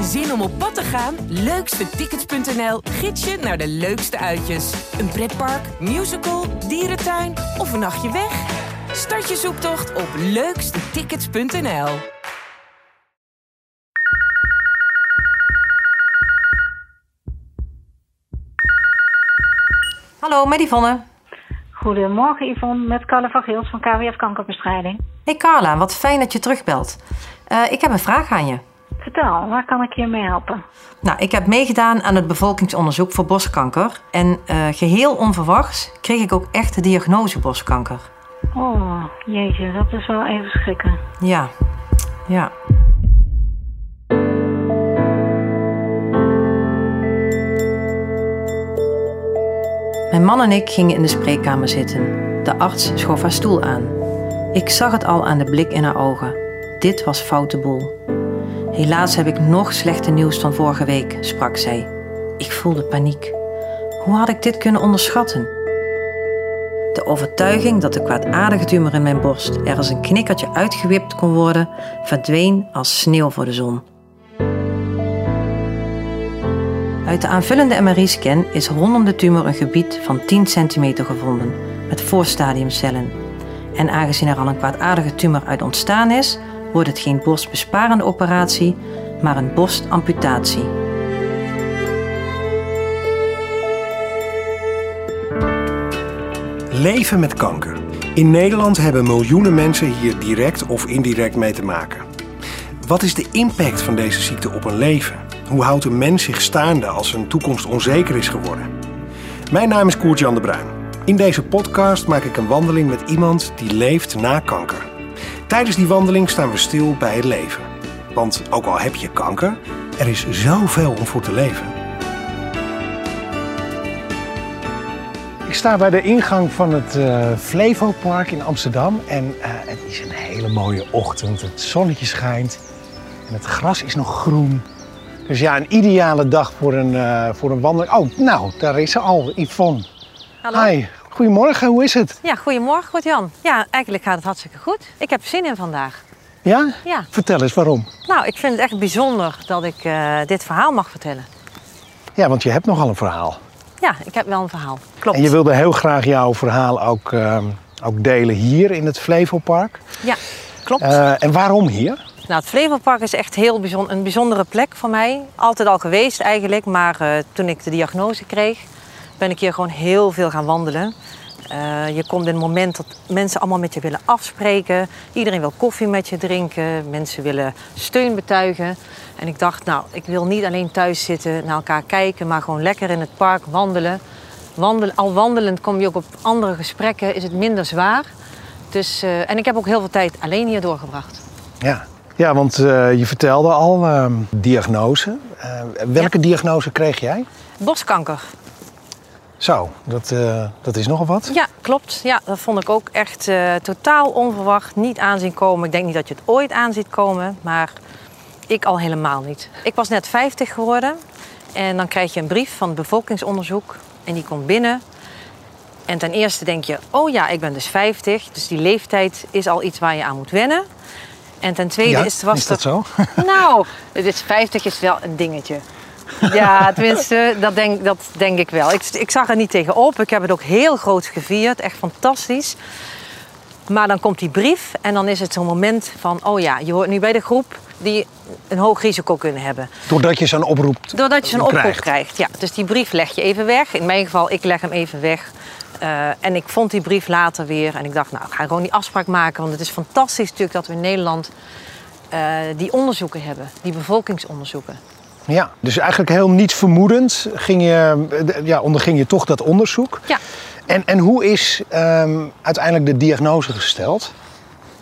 Zin om op pad te gaan? Leukstetickets.nl gids je naar de leukste uitjes. Een pretpark, musical, dierentuin of een nachtje weg? Start je zoektocht op leukstetickets.nl. Hallo, met Yvonne. Goedemorgen Yvonne, met Carla van Geels van KWF Kankerbestrijding. Hey Carla, wat fijn dat je terugbelt. Eh, ik heb een vraag aan je. Vertel, waar kan ik je mee helpen? Nou, ik heb meegedaan aan het bevolkingsonderzoek voor borstkanker. En eh, geheel onverwachts kreeg ik ook echt de diagnose borstkanker. Oh, jeetje, dat is wel even schrikken. Ja, ja. Mijn man en ik gingen in de spreekkamer zitten. De arts schoof haar stoel aan. Ik zag het al aan de blik in haar ogen. Dit was foute boel. Helaas heb ik nog slechte nieuws van vorige week, sprak zij. Ik voelde paniek. Hoe had ik dit kunnen onderschatten? De overtuiging dat de kwaadaardige tumor in mijn borst er als een knikkertje uitgewipt kon worden, verdween als sneeuw voor de zon. Uit de aanvullende MRI-scan is rondom de tumor een gebied van 10 centimeter gevonden, met voorstadiumcellen. En aangezien er al een kwaadaardige tumor uit ontstaan is, wordt het geen borstbesparende operatie, maar een borstamputatie. Leven met kanker. In Nederland hebben miljoenen mensen hier direct of indirect mee te maken. Wat is de impact van deze ziekte op een leven? Hoe houdt een mens zich staande als zijn toekomst onzeker is geworden? Mijn naam is Koert-Jan de Bruin. In deze podcast maak ik een wandeling met iemand die leeft na kanker. Tijdens die wandeling staan we stil bij het leven. Want ook al heb je kanker, er is zoveel om voor te leven. Ik sta bij de ingang van het uh, Flevopark in Amsterdam. En uh, het is een hele mooie ochtend. Het zonnetje schijnt. En het gras is nog groen. Dus ja, een ideale dag voor een, uh, voor een wandeling. Oh, nou, daar is ze al, Yvonne. Hallo. Hi, goedemorgen, hoe is het? Ja, goedemorgen, goed Jan. Ja, eigenlijk gaat het hartstikke goed. Ik heb zin in vandaag. Ja? Ja. Vertel eens waarom. Nou, ik vind het echt bijzonder dat ik uh, dit verhaal mag vertellen. Ja, want je hebt nogal een verhaal. Ja, ik heb wel een verhaal. Klopt. En je wilde heel graag jouw verhaal ook, uh, ook delen hier in het Flevopark. Ja, klopt. Uh, en waarom hier? Nou, het Flevopark is echt heel bijzonder, een bijzondere plek voor mij. Altijd al geweest eigenlijk, maar uh, toen ik de diagnose kreeg, ben ik hier gewoon heel veel gaan wandelen. Uh, je komt in het moment dat mensen allemaal met je willen afspreken. Iedereen wil koffie met je drinken. Mensen willen steun betuigen. En ik dacht, nou, ik wil niet alleen thuis zitten, naar elkaar kijken, maar gewoon lekker in het park wandelen. Wandelen al wandelend kom je ook op andere gesprekken, is het minder zwaar. Dus, uh, en ik heb ook heel veel tijd alleen hier doorgebracht. Ja, ja want uh, je vertelde al, uh, diagnose. welke ja. diagnose kreeg jij? Borstkanker. Zo, dat, uh, dat is nogal wat. Ja, klopt. Ja, dat vond ik ook echt uh, totaal onverwacht. Niet aanzien komen. Ik denk niet dat je het ooit aanziet komen, maar ik al helemaal niet. Ik was net 50 geworden en dan krijg je een brief van het bevolkingsonderzoek en die komt binnen. En ten eerste denk je, oh ja, ik ben dus 50, dus die leeftijd is al iets waar je aan moet wennen. En ten tweede ja, is, was is dat zo? Nou, is 50 is wel een dingetje. Ja, tenminste, dat denk, dat denk ik wel. Ik, ik zag er niet tegenop. Ik heb het ook heel groot gevierd. Echt fantastisch. Maar dan komt die brief en dan is het zo'n moment van... oh ja, je hoort nu bij de groep die een hoog risico kunnen hebben. Doordat je zo'n oproep Doordat je zo'n oproep krijgt. krijgt, ja. Dus die brief leg je even weg. In mijn geval, ik leg hem even weg. Uh, en ik vond die brief later weer. En ik dacht, nou, ik ga gewoon die afspraak maken. Want het is fantastisch natuurlijk dat we in Nederland uh, die onderzoeken hebben. Die bevolkingsonderzoeken. Ja, dus eigenlijk heel niets vermoedend ging je, ja, onderging je toch dat onderzoek. Ja. En, en hoe is um, uiteindelijk de diagnose gesteld?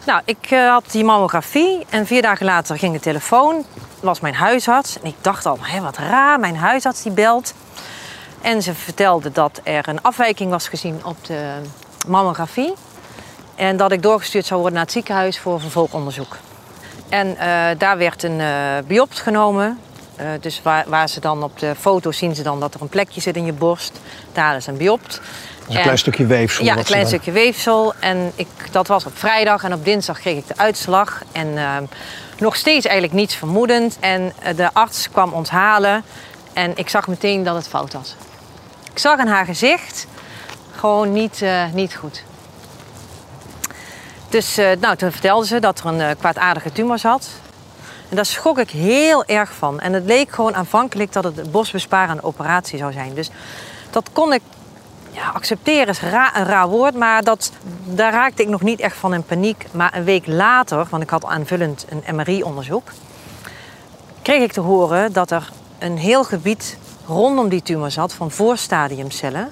Nou, ik uh, had die mammografie en vier dagen later ging de telefoon. was mijn huisarts. En ik dacht al, hé, wat raar, mijn huisarts die belt. En ze vertelde dat er een afwijking was gezien op de mammografie. En dat ik doorgestuurd zou worden naar het ziekenhuis voor vervolgonderzoek. En uh, daar werd een uh, biopt genomen. Uh, dus waar, waar, ze dan op de foto zien ze dan dat er een plekje zit in je borst. Daar is een biopt. Dus een klein stukje weefsel. Ja, een klein stukje weefsel. En ik, dat was op vrijdag en op dinsdag kreeg ik de uitslag. En uh, Nog steeds eigenlijk niets vermoedend. En eh, de arts kwam ons halen en ik zag meteen dat het fout was. Ik zag in haar gezicht gewoon niet, uh, niet goed. Dus nou, toen vertelde ze dat er een kwaadaardige tumor zat. En daar schrok ik heel erg van. En het leek gewoon aanvankelijk dat het een bosbesparende operatie zou zijn. Dus dat kon ik ja, accepteren is ra een raar woord, maar dat, daar raakte ik nog niet echt van in paniek. Maar een week later, want ik had aanvullend een MRI-onderzoek, kreeg ik te horen dat er een heel gebied rondom die tumor zat van voorstadiumcellen.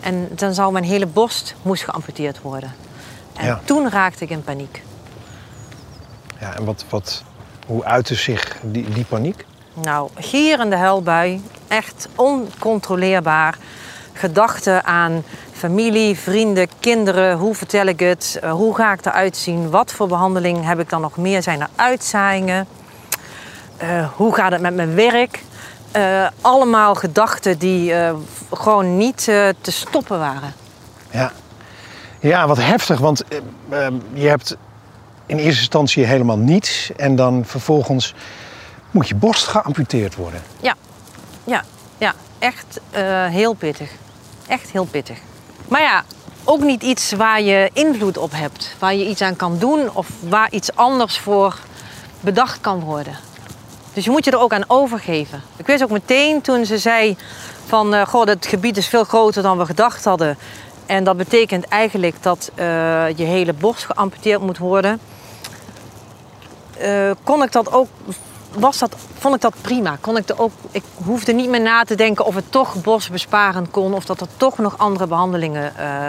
En dan zou mijn hele borst moest geamputeerd worden. En toen raakte ik in paniek. Ja, en wat, wat, hoe uitte zich die, die paniek? Nou, gierende huilbui. Echt oncontroleerbaar. Gedachten aan familie, vrienden, kinderen. Hoe vertel ik het? Uh, hoe ga ik eruit zien? Wat voor behandeling heb ik dan nog meer? Zijn er uitzaaiingen? Uh, hoe gaat het met mijn werk? Uh, allemaal gedachten die gewoon niet te stoppen waren. Ja. ja, wat heftig. Want je hebt in eerste instantie helemaal niets. En dan vervolgens moet je borst geamputeerd worden. Ja, ja, ja. echt heel pittig. Echt heel pittig. Maar ja, ook niet iets waar je invloed op hebt. Waar je iets aan kan doen of waar iets anders voor bedacht kan worden. Dus je moet je er ook aan overgeven. Ik wist ook meteen toen ze zei van... Uh, goh, het gebied is veel groter dan we gedacht hadden. En dat betekent eigenlijk dat uh, je hele borst geamputeerd moet worden. Uh, kon ik dat ook was dat, vond ik dat prima. Kon ik, er ook, ik hoefde niet meer na te denken of het toch bosbesparend kon... of dat er toch nog andere behandelingen uh,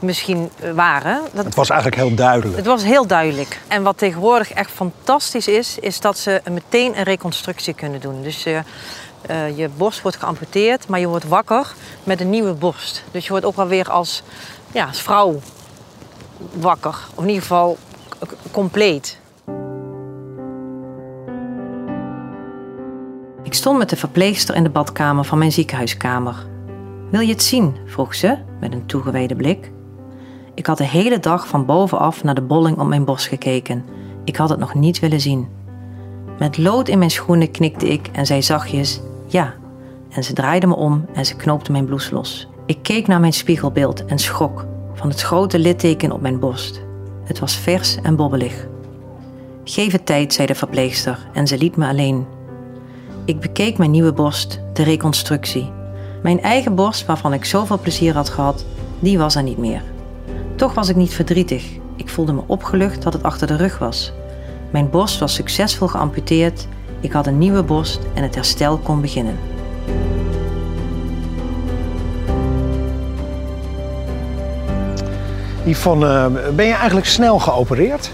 misschien waren. Dat, het was eigenlijk heel duidelijk. Het was heel duidelijk. En wat tegenwoordig echt fantastisch is... is dat ze meteen een reconstructie kunnen doen. Dus uh, uh, je borst wordt geamputeerd, maar je wordt wakker met een nieuwe borst. Dus je wordt ook alweer als, ja, als vrouw wakker. Of in ieder geval compleet. Ik stond met de verpleegster in de badkamer van mijn ziekenhuiskamer. Wil je het zien? vroeg ze met een toegewijde blik. Ik had de hele dag van bovenaf naar de bolling op mijn borst gekeken. Ik had het nog niet willen zien. Met lood in mijn schoenen knikte ik en zei zachtjes: Ja. En ze draaide me om en ze knoopte mijn blouse los. Ik keek naar mijn spiegelbeeld en schrok van het grote litteken op mijn borst. Het was vers en bobbelig. Geef het tijd, zei de verpleegster en ze liet me alleen. Ik bekeek mijn nieuwe borst, de reconstructie. Mijn eigen borst, waarvan ik zoveel plezier had gehad, die was er niet meer. Toch was ik niet verdrietig. Ik voelde me opgelucht dat het achter de rug was. Mijn borst was succesvol geamputeerd, ik had een nieuwe borst en het herstel kon beginnen. Yvonne, ben je eigenlijk snel geopereerd?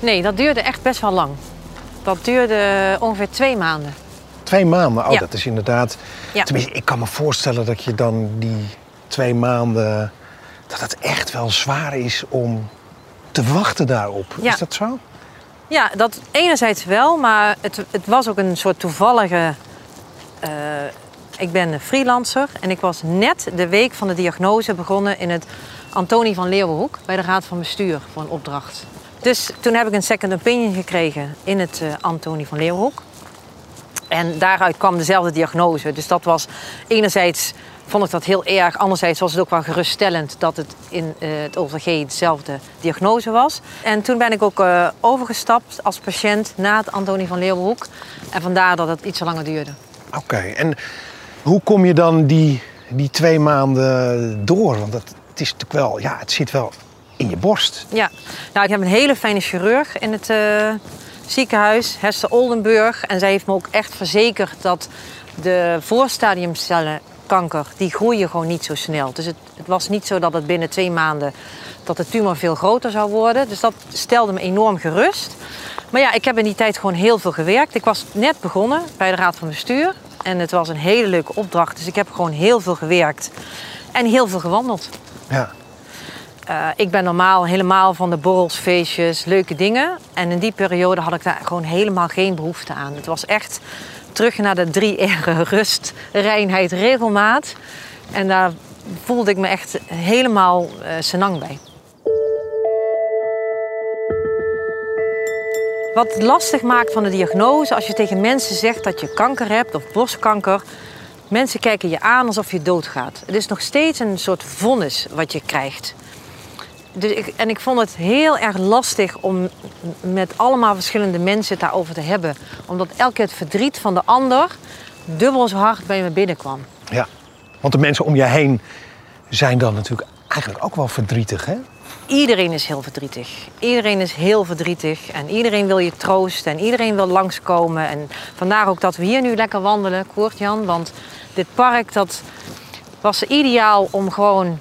Nee, dat duurde echt best wel lang. Dat duurde ongeveer twee maanden. Twee maanden? Oh, dat is inderdaad... Ja. Tenminste, ik kan me voorstellen dat je dan die twee maanden... dat het echt wel zwaar is om te wachten daarop. Is dat zo? Ja, dat enerzijds wel, maar het, het was ook een soort toevallige... Uh, ik ben freelancer en ik was net de week van de diagnose begonnen in het Antonie van Leeuwenhoek bij de Raad van Bestuur voor een opdracht. Dus toen heb ik een second opinion gekregen in het uh, Antonie van Leeuwenhoek. En daaruit kwam dezelfde diagnose. Dus dat was enerzijds vond ik dat heel erg. Anderzijds was het ook wel geruststellend dat het in uh, het OVG dezelfde diagnose was. En toen ben ik ook uh, overgestapt als patiënt na het Antonie van Leeuwenhoek. En vandaar dat het iets langer duurde. Oké, en hoe kom je dan die, die twee maanden door? Want dat, het is natuurlijk wel, ja, het zit wel in je borst. Ja, nou, ik heb een hele fijne chirurg in het uh, ziekenhuis, Hester Oldenburg. En zij heeft me ook echt verzekerd dat de voorstadiumcellenkanker, die groeien gewoon niet zo snel. Dus het, het, was niet zo dat het binnen twee maanden dat de tumor veel groter zou worden. Dus dat stelde me enorm gerust. Maar ja, ik heb in die tijd gewoon heel veel gewerkt. Ik was net begonnen bij de Raad van Bestuur. En het was een hele leuke opdracht. Dus ik heb gewoon heel veel gewerkt. En heel veel gewandeld. Ja. Uh, ik ben normaal helemaal van de borrels, feestjes, leuke dingen. En in die periode had ik daar gewoon helemaal geen behoefte aan. Het was echt terug naar de drie R'en. Rust, reinheid, regelmaat. En daar voelde ik me echt helemaal uh, senang bij. Wat lastig maakt van de diagnose, als je tegen mensen zegt dat je kanker hebt of borstkanker, mensen kijken je aan alsof je doodgaat. Het is nog steeds een soort vonnis wat je krijgt. Dus ik, en ik vond het heel erg lastig om met allemaal verschillende mensen het daarover te hebben. Omdat elke het verdriet van de ander dubbel zo hard bij me binnenkwam. Ja, want de mensen om je heen zijn dan natuurlijk eigenlijk ook wel verdrietig, hè? Iedereen is heel verdrietig. Iedereen is heel verdrietig. En iedereen wil je troosten. En iedereen wil langskomen. En vandaar ook dat we hier nu lekker wandelen, Koert-Jan. Want dit park dat was ideaal om gewoon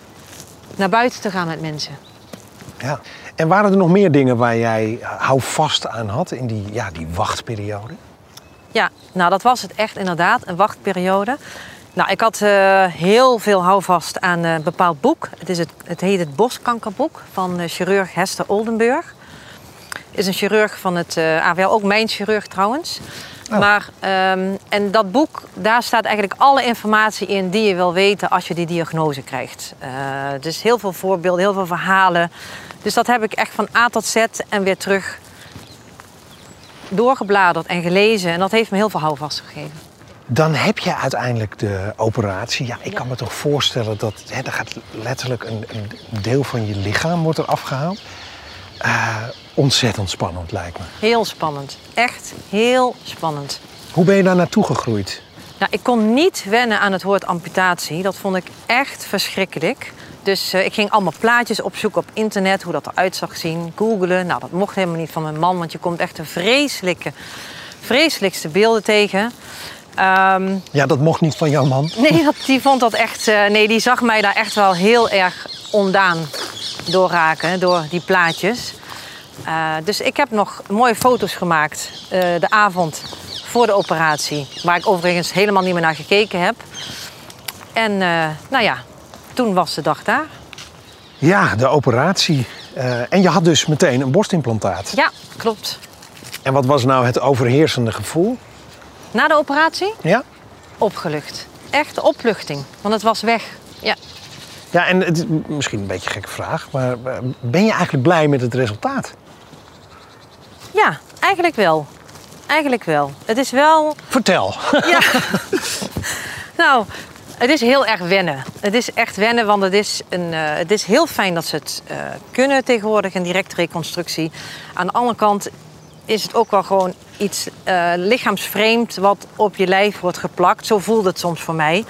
naar buiten te gaan met mensen. Ja. En waren er nog meer dingen waar jij houvast aan had in die, ja, die wachtperiode? Ja, nou dat was het echt inderdaad, een wachtperiode. Nou, ik had uh, heel veel houvast aan een bepaald boek. Het, is het, het heet het Boskankerboek van uh, chirurg Hester Oldenburg. Is een chirurg van het eh, AWL, ook mijn chirurg trouwens. Oh. Maar, um, en dat boek, daar staat eigenlijk alle informatie in die je wil weten als je die diagnose krijgt. dus heel veel voorbeelden, heel veel verhalen. Dus dat heb ik echt van A tot Z en weer terug doorgebladerd en gelezen. En dat heeft me heel veel houvast gegeven. Dan heb je uiteindelijk de operatie. Ja, ik kan me toch voorstellen dat hè, er gaat letterlijk een, een, deel van je lichaam wordt er afgehaald. Uh, ontzettend spannend lijkt me. Heel spannend. Echt heel spannend. Hoe ben je daar naartoe gegroeid? Nou, ik kon niet wennen aan het woord amputatie. Dat vond ik echt verschrikkelijk. Dus uh, ik ging allemaal plaatjes opzoeken op internet, hoe dat eruit zag zien, googelen. Nou, dat mocht helemaal niet van mijn man, want je komt echt de vreselijke, vreselijkste beelden tegen. Um, ja, dat mocht niet van jouw man? Nee, dat, die vond dat echt. Uh, nee, die zag mij daar echt wel heel erg ondaan doorraken door die plaatjes. Uh, dus ik heb nog mooie foto's gemaakt uh, de avond voor de operatie. Waar ik overigens helemaal niet meer naar gekeken heb. En nou ja, toen was de dag daar. Ja, de operatie. En je had dus meteen een borstimplantaat. Ja, klopt. En wat was nou het overheersende gevoel? Na de operatie? Ja. Opgelucht. Echt opluchting, want het was weg. Ja. Ja, en het is misschien een beetje een gekke vraag, maar eh, ben je eigenlijk blij met het resultaat? Ja, eigenlijk wel. Eigenlijk wel. Het is wel. Vertel. Ja. nou, het is heel erg wennen. Het is echt wennen, want het is, een, uh, het is heel fijn dat ze het uh, kunnen tegenwoordig, een directe reconstructie. Aan de andere kant is het ook wel gewoon iets uh, lichaamsvreemd wat op je lijf wordt geplakt. Zo voelt het soms voor mij.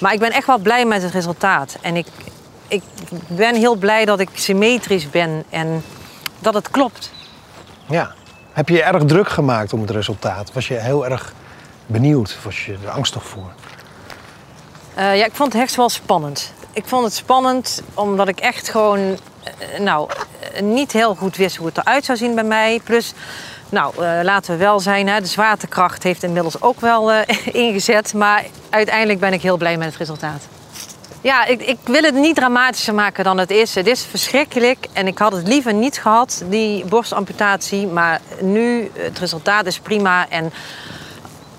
Maar ik ben echt wel blij met het resultaat. En ik, ik ben heel blij dat ik symmetrisch ben en dat het klopt. Ja. Heb je je erg druk gemaakt om het resultaat? Was je heel erg benieuwd? Was je er angstig voor? Uh, ja, ik vond het echt wel spannend. Ik vond het spannend omdat ik echt gewoon uh, nou, niet heel goed wist hoe het eruit zou zien bij mij. Plus, nou, laten we wel zijn, hè, de zwaartekracht heeft inmiddels ook wel ingezet. Maar uiteindelijk ben ik heel blij met het resultaat. Ja, ik, ik, wil het niet dramatischer maken dan het is. Het is verschrikkelijk en ik had het liever niet gehad, die borstamputatie. Maar nu, het resultaat is prima. En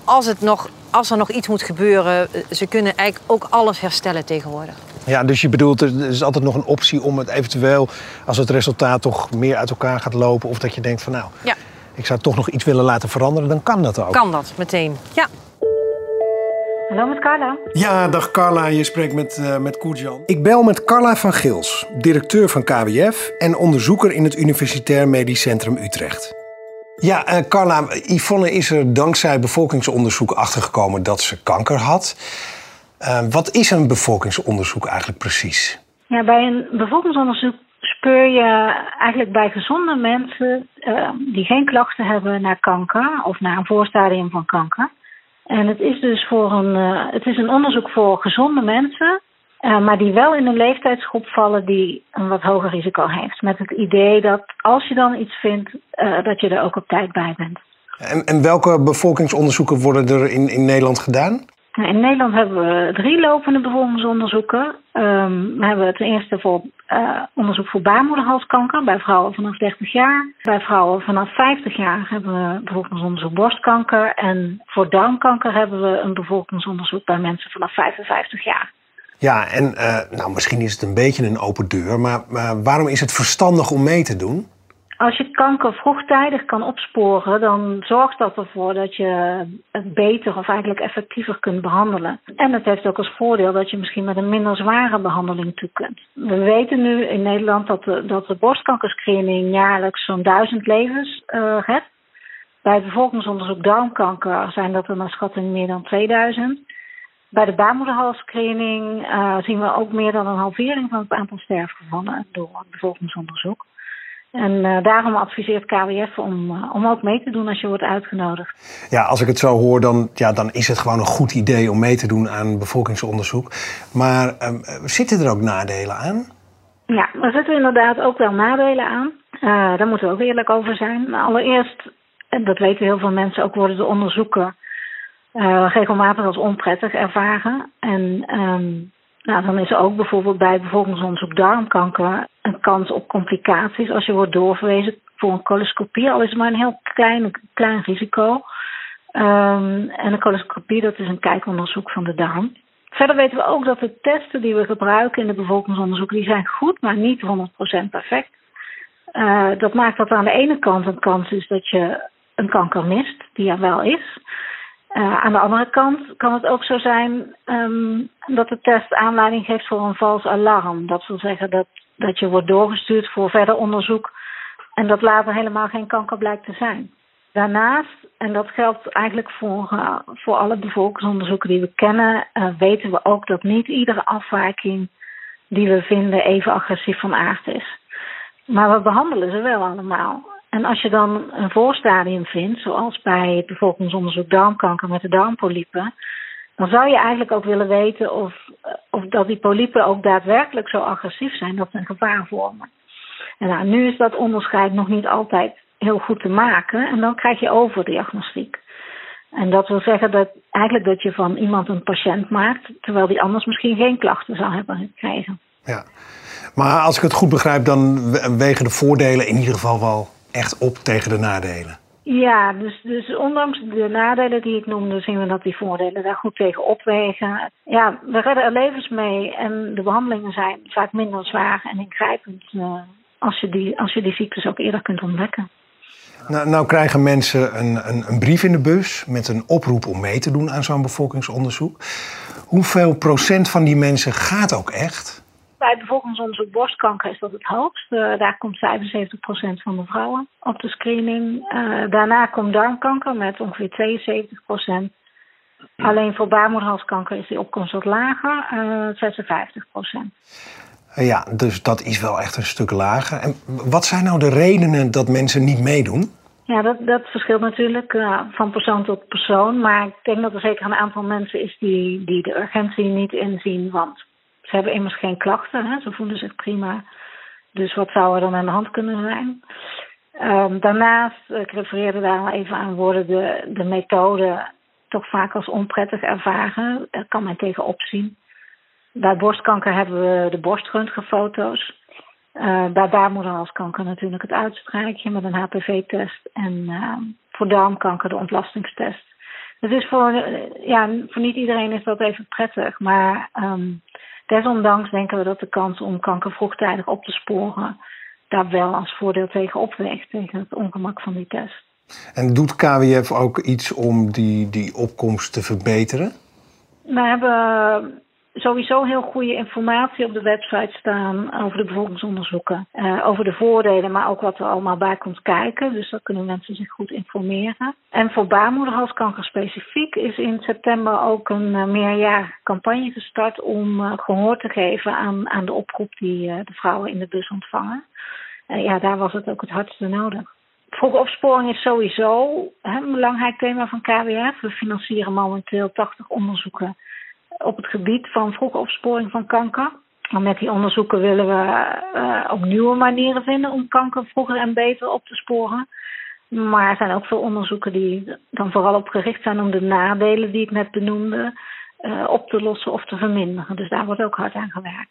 als het nog als er nog iets moet gebeuren, ze kunnen eigenlijk ook alles herstellen tegenwoordig. Ja, dus je bedoelt, er is altijd nog een optie om het eventueel, als het resultaat toch meer uit elkaar gaat lopen, of dat je denkt van nou, ja. ik zou toch nog iets willen laten veranderen, dan kan dat ook. Kan dat, meteen, ja. Hallo met Carla. Ja, dag Carla, je spreekt met, uh, met Koertjan. Ik bel met Carla van Gils, directeur van KWF en onderzoeker in het Universitair Medisch Centrum Utrecht. Ja, uh, Carla, Yvonne is er dankzij bevolkingsonderzoek achtergekomen dat ze kanker had. Uh, wat is een bevolkingsonderzoek eigenlijk precies? Ja, bij een bevolkingsonderzoek speur je eigenlijk bij gezonde mensen uh, die geen klachten hebben naar kanker of naar een voorstadium van kanker. En het is dus voor een, het is een onderzoek voor gezonde mensen uh, maar die wel in een leeftijdsgroep vallen die een wat hoger risico heeft. Met het idee dat als je dan iets vindt, uh, dat je er ook op tijd bij bent. En, en welke bevolkingsonderzoeken worden er in, in Nederland gedaan? Nou, in Nederland hebben we drie lopende bevolkingsonderzoeken. Um, we hebben ten eerste voor uh, onderzoek voor baarmoederhalskanker bij vrouwen vanaf 30 jaar. Bij vrouwen vanaf 50 jaar hebben we bevolkingsonderzoek borstkanker. En voor darmkanker hebben we een bevolkingsonderzoek bij mensen vanaf 55 jaar. Ja, en uh, nou, misschien is het een beetje een open deur, maar, maar waarom is het verstandig om mee te doen? Als je kanker vroegtijdig kan opsporen, dan zorgt dat ervoor dat je het beter of eigenlijk effectiever kunt behandelen. En het heeft ook als voordeel dat je misschien met een minder zware behandeling toe kunt. We weten nu in Nederland dat de, dat de borstkankerscreening jaarlijks zo'n duizend levens uh, redt. Bij het bevolkingsonderzoek darmkanker zijn dat er naar schatting meer dan 2000. Bij de baarmoederhalsscreening uh, zien we ook meer dan een halvering van het aantal sterfgevallen door het bevolkingsonderzoek. En uh, daarom adviseert KWF om, uh, om ook mee te doen als je wordt uitgenodigd. Ja, als ik het zo hoor, dan, ja, dan is het gewoon een goed idee om mee te doen aan bevolkingsonderzoek. Maar uh, zitten er ook nadelen aan? Ja, er zitten inderdaad ook wel nadelen aan. daar moeten we ook eerlijk over zijn. Allereerst, en dat weten heel veel mensen, ook worden de onderzoeken regelmatig als onprettig ervaren. En um, nou, dan is er ook bijvoorbeeld bij bevolkingsonderzoek darmkanker een kans op complicaties als je wordt doorverwezen voor een coloscopie, al is het maar een heel klein, klein risico. Um, en een coloscopie, dat is een kijkonderzoek van de darm. Verder weten we ook dat de testen die we gebruiken in de bevolkingsonderzoek, die zijn goed, maar niet 100% perfect. Uh, dat maakt dat er aan de ene kant een kans is dat je een kanker mist, die er wel is. Uh, aan de andere kant kan het ook zo zijn um, dat de test aanleiding geeft voor een vals alarm. Dat wil zeggen dat, dat je wordt doorgestuurd voor verder onderzoek en dat later helemaal geen kanker blijkt te zijn. Daarnaast, en dat geldt eigenlijk voor, uh, voor alle bevolkingsonderzoeken die we kennen, uh, weten we ook dat niet iedere afwijking die we vinden even agressief van aard is. Maar we behandelen ze wel allemaal. En als je dan een voorstadium vindt, zoals bij het bevolkingsonderzoek darmkanker met de darmpolypen, dan zou je eigenlijk ook willen weten of, of dat die polypen ook daadwerkelijk zo agressief zijn dat ze een gevaar vormen. En nou, nu is dat onderscheid nog niet altijd heel goed te maken en dan krijg je overdiagnostiek. En dat wil zeggen dat eigenlijk dat je van iemand een patiënt maakt, terwijl die anders misschien geen klachten zou hebben gekregen. Ja, maar als ik het goed begrijp, dan wegen de voordelen in ieder geval wel echt op tegen de nadelen. Ja, dus, dus ondanks de nadelen die ik noemde, zien we dat die voordelen daar goed tegen opwegen. Ja, we redden er levens mee en de behandelingen zijn vaak minder zwaar en ingrijpend uh, als, je die, als je die ziektes ook eerder kunt ontdekken. Nou, nou krijgen mensen een, een, een, brief in de bus met een oproep om mee te doen aan zo'n bevolkingsonderzoek. Hoeveel procent van die mensen gaat ook echt? Bij bevolkingsonderzoek borstkanker is dat het hoogst. Uh, daar komt 75% van de vrouwen op de screening. Uh, daarna komt darmkanker met ongeveer 72%. Alleen voor baarmoederhalskanker is die opkomst wat lager, uh, 56%. Ja, dus dat is wel echt een stuk lager. En wat zijn nou de redenen dat mensen niet meedoen? Ja, dat, dat verschilt natuurlijk uh, van persoon tot persoon. Maar ik denk dat er zeker een aantal mensen is die, die de urgentie niet inzien. Want ze hebben immers geen klachten, hè? ze voelen zich prima. Dus wat zou er dan aan de hand kunnen zijn? Um, daarnaast, ik refereerde daar al even aan, worden de, de methoden toch vaak als onprettig ervaren. Daar kan men tegen opzien. Bij borstkanker hebben we de borströntgenfoto's. Uh, bij baarmoederhalskanker natuurlijk het uitstrijkje met een HPV-test. En uh, voor darmkanker de ontlastingstest. Het is voor, ja, voor niet iedereen is dat even prettig, maar um, Desondanks denken we dat de kans om kanker vroegtijdig op te sporen daar wel als voordeel tegen opweegt, tegen het ongemak van die test. En doet KWF ook iets om die, die opkomst te verbeteren? We hebben sowieso heel goede informatie op de website staan over de bevolkingsonderzoeken. Uh, over de voordelen, maar ook wat er allemaal bij komt kijken. Dus daar kunnen mensen zich goed informeren. En voor baarmoederhalskanker specifiek is in september ook een uh, meerjarige campagne gestart om uh, gehoor te geven aan, aan de oproep die de vrouwen in de bus ontvangen. ja, daar was het ook het hardste nodig. Vroege opsporing is sowieso een belangrijk thema van KWF. We financieren momenteel 80 onderzoeken op het gebied van vroege opsporing van kanker. En met die onderzoeken willen we uh, ook nieuwe manieren vinden om kanker vroeger en beter op te sporen. Maar er zijn ook veel onderzoeken die dan vooral op gericht zijn om de nadelen die ik net benoemde uh, op te lossen of te verminderen. Dus daar wordt ook hard aan gewerkt.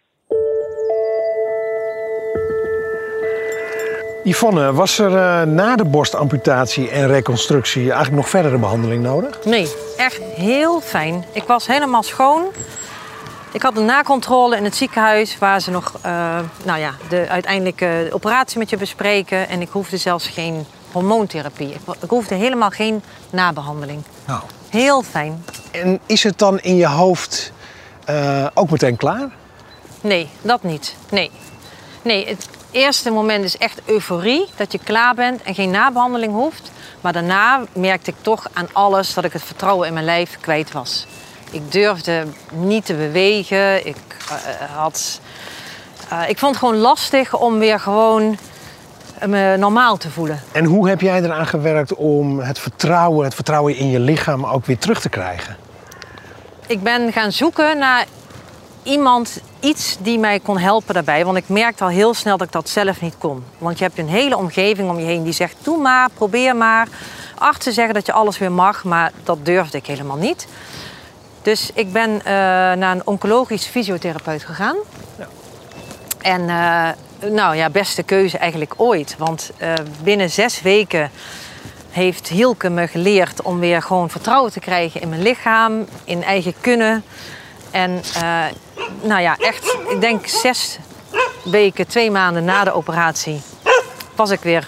Yvonne, was er uh, na de borstamputatie en reconstructie eigenlijk nog verdere behandeling nodig? Nee, echt heel fijn. Ik was helemaal schoon. Ik had een nakontrole in het ziekenhuis waar ze nog uh, nou ja, de uiteindelijke operatie met je bespreken. En ik hoefde zelfs geen hormoontherapie. Ik, ik hoefde helemaal geen nabehandeling. Nou. Heel fijn. En is het dan in je hoofd uh, ook meteen klaar? Nee, dat niet. Nee. Nee, het eerste moment is echt euforie, dat je klaar bent en geen nabehandeling hoeft. Maar daarna merkte ik toch aan alles dat ik het vertrouwen in mijn lijf kwijt was. Ik durfde niet te bewegen. Ik, uh, had, uh, ik vond het gewoon lastig om weer gewoon me normaal te voelen. En hoe heb jij eraan gewerkt om het vertrouwen, het vertrouwen in je lichaam ook weer terug te krijgen? Ik ben gaan zoeken naar iemand, iets die mij kon helpen daarbij. Want ik merkte al heel snel dat ik dat zelf niet kon. Want je hebt een hele omgeving om je heen die zegt: doe maar, probeer maar. Artsen zeggen dat je alles weer mag, maar dat durfde ik helemaal niet. Dus ik ben uh, naar een oncologisch fysiotherapeut gegaan. Ja. En uh, nou ja, beste keuze eigenlijk ooit. Want uh, binnen zes weken heeft Hielke me geleerd om weer gewoon vertrouwen te krijgen in mijn lichaam, in eigen kunnen. En nou ja, echt, ik denk zes weken, twee maanden na de operatie, was ik weer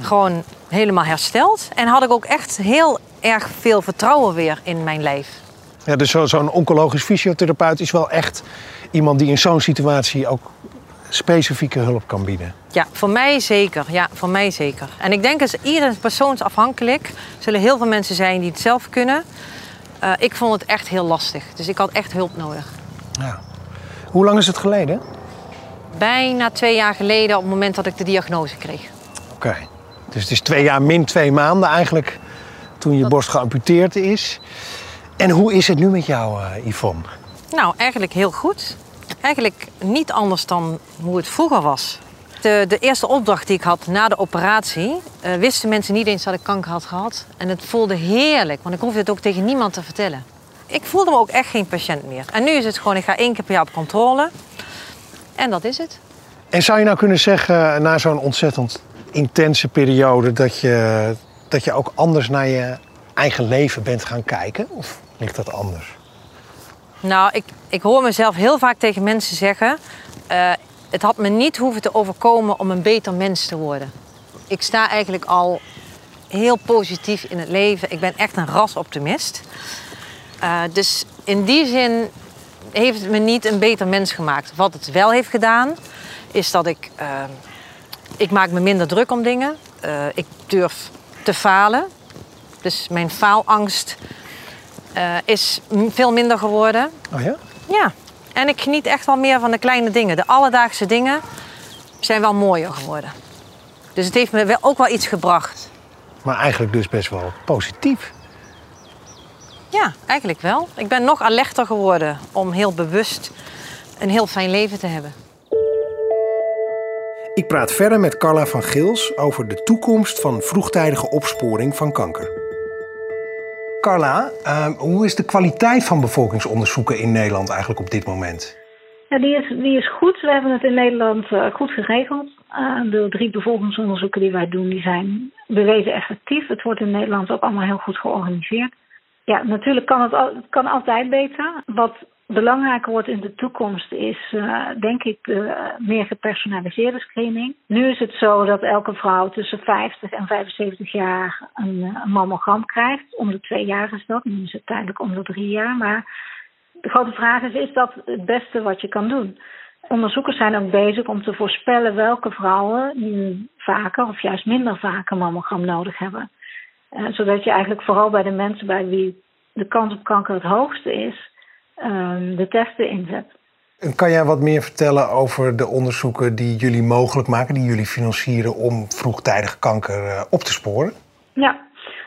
gewoon helemaal hersteld. En had ik ook echt heel erg veel vertrouwen weer in mijn lijf. Ja, dus zo'n oncologisch fysiotherapeut is wel echt iemand die in zo'n situatie ook specifieke hulp kan bieden. Ja, voor mij zeker. Ja, voor mij zeker. En ik denk dat ieder persoonsafhankelijk. Er zullen heel veel mensen zijn die het zelf kunnen. Uh, ik vond het echt heel lastig. Dus ik had echt hulp nodig. Ja. Hoe lang is het geleden? Bijna twee jaar geleden op het moment dat ik de diagnose kreeg. Oké. Okay. Dus het is twee jaar min twee maanden eigenlijk toen je dat... borst geamputeerd is. En hoe is het nu met jou, uh, Yvonne? Nou, eigenlijk heel goed. Eigenlijk niet anders dan hoe het vroeger was. De, de eerste opdracht die ik had na de operatie, uh, wisten mensen niet eens dat ik kanker had gehad. En het voelde heerlijk, want ik hoefde het ook tegen niemand te vertellen. Ik voelde me ook echt geen patiënt meer. En nu is het gewoon, ik ga één keer per jaar op controle. En dat is het. En zou je nou kunnen zeggen, na zo'n ontzettend intense periode, dat je, dat je ook anders naar je eigen leven bent gaan kijken? Of ligt dat anders? Nou, ik, ik hoor mezelf heel vaak tegen mensen zeggen: uh, het had me niet hoeven te overkomen om een beter mens te worden. Ik sta eigenlijk al heel positief in het leven. Ik ben echt een rasoptimist. Uh, dus in die zin heeft het me niet een beter mens gemaakt. Wat het wel heeft gedaan, is dat ik. Uh, ik maak me minder druk om dingen. Uh, ik durf te falen. Dus mijn faalangst is veel minder geworden. Oh ja? Ja. En ik geniet echt wel meer van de kleine dingen. De alledaagse dingen zijn wel mooier geworden. Dus het heeft me wel, ook wel iets gebracht. Maar eigenlijk dus best wel positief. Ja, eigenlijk wel. Ik ben nog alerter geworden om heel bewust een heel fijn leven te hebben. Ik praat verder met Carla van Gils over de toekomst van vroegtijdige opsporing van kanker. Carla, uh, hoe is de kwaliteit van bevolkingsonderzoeken in Nederland eigenlijk op dit moment? Ja, die, is, die is goed. We hebben het in Nederland uh, goed geregeld. Uh, de drie bevolkingsonderzoeken die wij doen, die zijn bewezen effectief. Het wordt in Nederland ook allemaal heel goed georganiseerd. Ja, natuurlijk kan het, kan altijd beter. Wat belangrijker wordt in de toekomst is, uh, denk ik, meer gepersonaliseerde screening. Nu is het zo dat elke vrouw tussen 50 en 75 jaar een, een mammogram krijgt. Om de twee jaar is dat. Nu is het tijdelijk om de drie jaar. Maar de grote vraag is, is dat het beste wat je kan doen? Onderzoekers zijn ook bezig om te voorspellen welke vrouwen nu vaker of juist minder vaak een mammogram nodig hebben. Uh, zodat je eigenlijk vooral bij de mensen bij wie de kans op kanker het hoogste is, um, de testen inzet. Kan jij wat meer vertellen over de onderzoeken die jullie mogelijk maken, die jullie financieren om vroegtijdig kanker uh, op te sporen? Ja,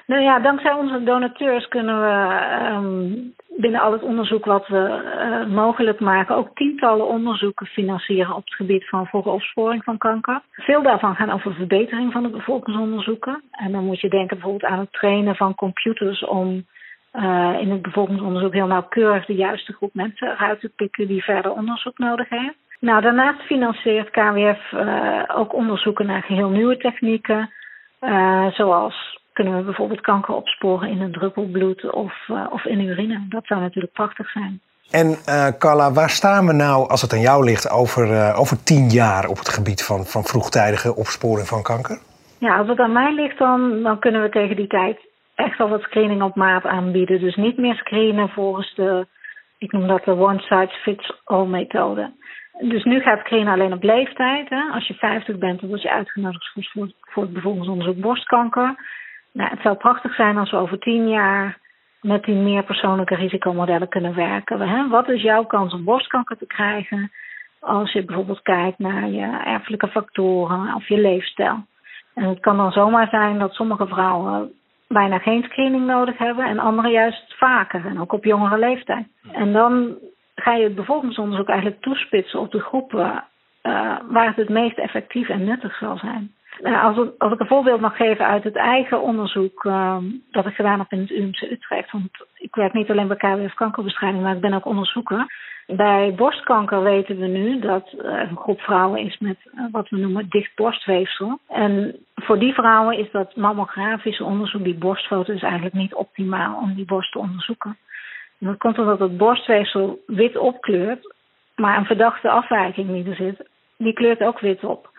nou ja, dankzij onze donateurs kunnen we um, binnen al het onderzoek wat we uh, mogelijk maken ook tientallen onderzoeken financieren op het gebied van vroege opsporing van kanker. Veel daarvan gaan over verbetering van de bevolkingsonderzoeken. En dan moet je denken bijvoorbeeld aan het trainen van computers om uh, in het bevolkingsonderzoek heel nauwkeurig de juiste groep mensen eruit te pikken die verder onderzoek nodig heeft. Nou, daarnaast financiert KWF uh, ook onderzoeken naar geheel nieuwe technieken, zoals kunnen we bijvoorbeeld kanker opsporen in een druppelbloed of, of in urine. Dat zou natuurlijk prachtig zijn. En uh, Carla, waar staan we nou, als het aan jou ligt, over, uh, over tien jaar op het gebied van, van vroegtijdige opsporing van kanker? Ja, als het aan mij ligt, dan, dan kunnen we tegen die tijd echt wel wat screening op maat aanbieden. Dus niet meer screenen volgens de, ik noem dat de one size fits all methode. Dus nu gaat screenen alleen op leeftijd. Hè. Als je 50 bent, dan word je uitgenodigd voor, voor het bevolkingsonderzoek borstkanker. Nou, het zou prachtig zijn als we over tien jaar met die meer persoonlijke risicomodellen kunnen werken. Hè? Wat is jouw kans om borstkanker te krijgen als je bijvoorbeeld kijkt naar je erfelijke factoren of je leefstijl? En het kan dan zomaar zijn dat sommige vrouwen bijna geen screening nodig hebben en andere juist vaker en ook op jongere leeftijd. En dan ga je het bevolkingsonderzoek eigenlijk toespitsen op de groepen uh, waar het het meest effectief en nuttig zal zijn. Nou, als, als, ik een voorbeeld mag geven uit het eigen onderzoek uh, dat ik gedaan heb in het UMC Utrecht. Want ik werk niet alleen bij KWF kankerbestrijding, maar ik ben ook onderzoeker. Bij borstkanker weten we nu dat er een groep vrouwen is met uh, wat we noemen dicht borstweefsel. En voor die vrouwen is dat mammografische onderzoek, die borstfoto, eigenlijk niet optimaal om die borst te onderzoeken. En dat komt omdat het borstweefsel wit opkleurt, maar een verdachte afwijking die er zit, die kleurt ook wit op.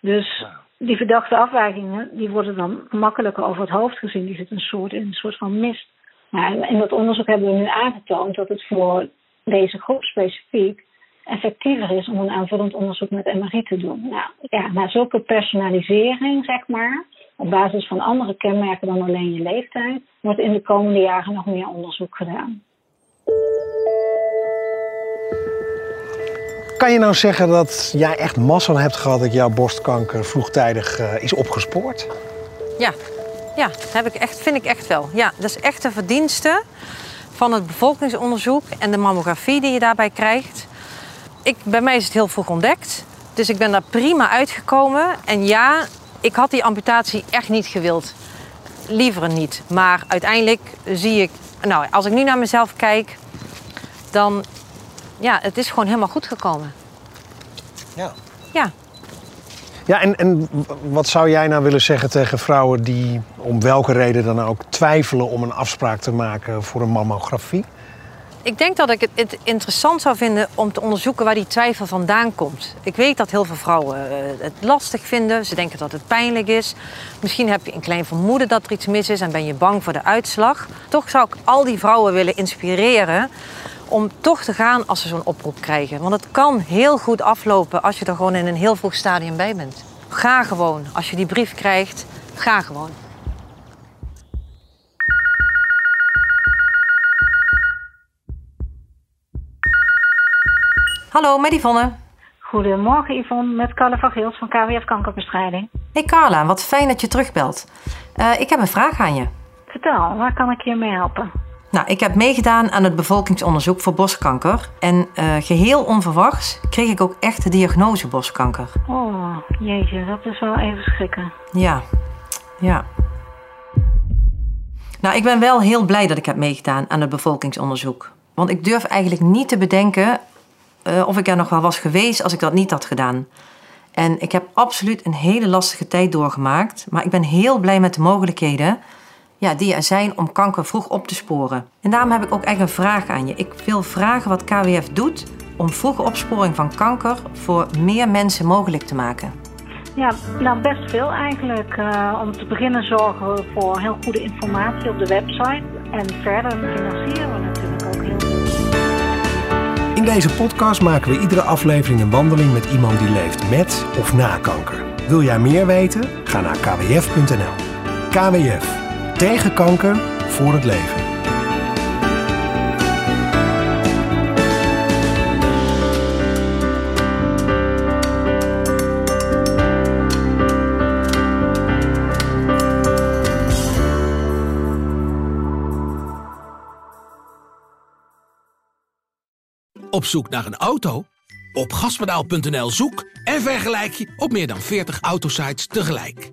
Dus die verdachte afwijkingen die worden dan makkelijker over het hoofd gezien. Die zitten een soort, in een soort van mist. Nou, in dat onderzoek hebben we nu aangetoond dat het voor deze groep specifiek effectiever is om een aanvullend onderzoek met MRI te doen. Nou, ja, na zulke personalisering, zeg maar, op basis van andere kenmerken dan alleen je leeftijd, wordt in de komende jaren nog meer onderzoek gedaan. Kan je nou zeggen dat jij echt massa hebt gehad dat jouw borstkanker vroegtijdig uh, is opgespoord? Ja, ja heb ik echt, vind ik echt wel. Ja, dat is echt de verdienste van het bevolkingsonderzoek en de mammografie die je daarbij krijgt. Ik, bij mij is het heel vroeg ontdekt, dus ik ben daar prima uitgekomen. En ja, ik had die amputatie echt niet gewild. Liever niet. Maar uiteindelijk zie ik, nou, als ik nu naar mezelf kijk, dan ja, het is gewoon helemaal goed gekomen. Ja. Ja. Ja, en, en wat zou jij nou willen zeggen tegen vrouwen die om welke reden dan ook twijfelen om een afspraak te maken voor een mammografie? Ik denk dat ik het interessant zou vinden om te onderzoeken waar die twijfel vandaan komt. Ik weet dat heel veel vrouwen eh, het lastig vinden. Ze denken dat het pijnlijk is. Misschien heb je een klein vermoeden dat er iets mis is en ben je bang voor de uitslag. Toch zou ik al die vrouwen willen inspireren om toch te gaan als ze zo'n oproep krijgen. Want het kan heel goed aflopen als je er gewoon in een heel vroeg stadium bij bent. Ga gewoon. Als je die brief krijgt, ga gewoon. Hallo, met Yvonne. Goedemorgen Yvonne, met Carla van Geels van KWF Kankerbestrijding. Hey Carla, wat fijn dat je terugbelt. Uh, ik heb een vraag aan je. Vertel, waar kan ik je mee helpen? Nou, ik heb meegedaan aan het bevolkingsonderzoek voor borstkanker. En uh, geheel onverwachts kreeg ik ook echt de diagnose borstkanker. Oh, jeetje, dat is wel even schrikken. Ja, ja. Nou, ik ben wel heel blij dat ik heb meegedaan aan het bevolkingsonderzoek. Want ik durf eigenlijk niet te bedenken uh, of ik er nog wel was geweest als ik dat niet had gedaan. En ik heb absoluut een hele lastige tijd doorgemaakt. Maar ik ben heel blij met de mogelijkheden ja, die er zijn om kanker vroeg op te sporen. En daarom heb ik ook echt een vraag aan je. Ik wil vragen wat KWF doet om vroege opsporing van kanker voor meer mensen mogelijk te maken. Ja, nou best veel eigenlijk. Uh, om te beginnen zorgen we voor heel goede informatie op de website. En verder financieren we natuurlijk ook heel veel. In deze podcast maken we iedere aflevering een wandeling met iemand die leeft met of na kanker. Wil jij meer weten? Ga naar kwf.nl. KWF tegen kanker voor het leven. Op zoek naar een auto? Op gaspedaal.nl zoek en vergelijk je op meer dan 40 autosites tegelijk.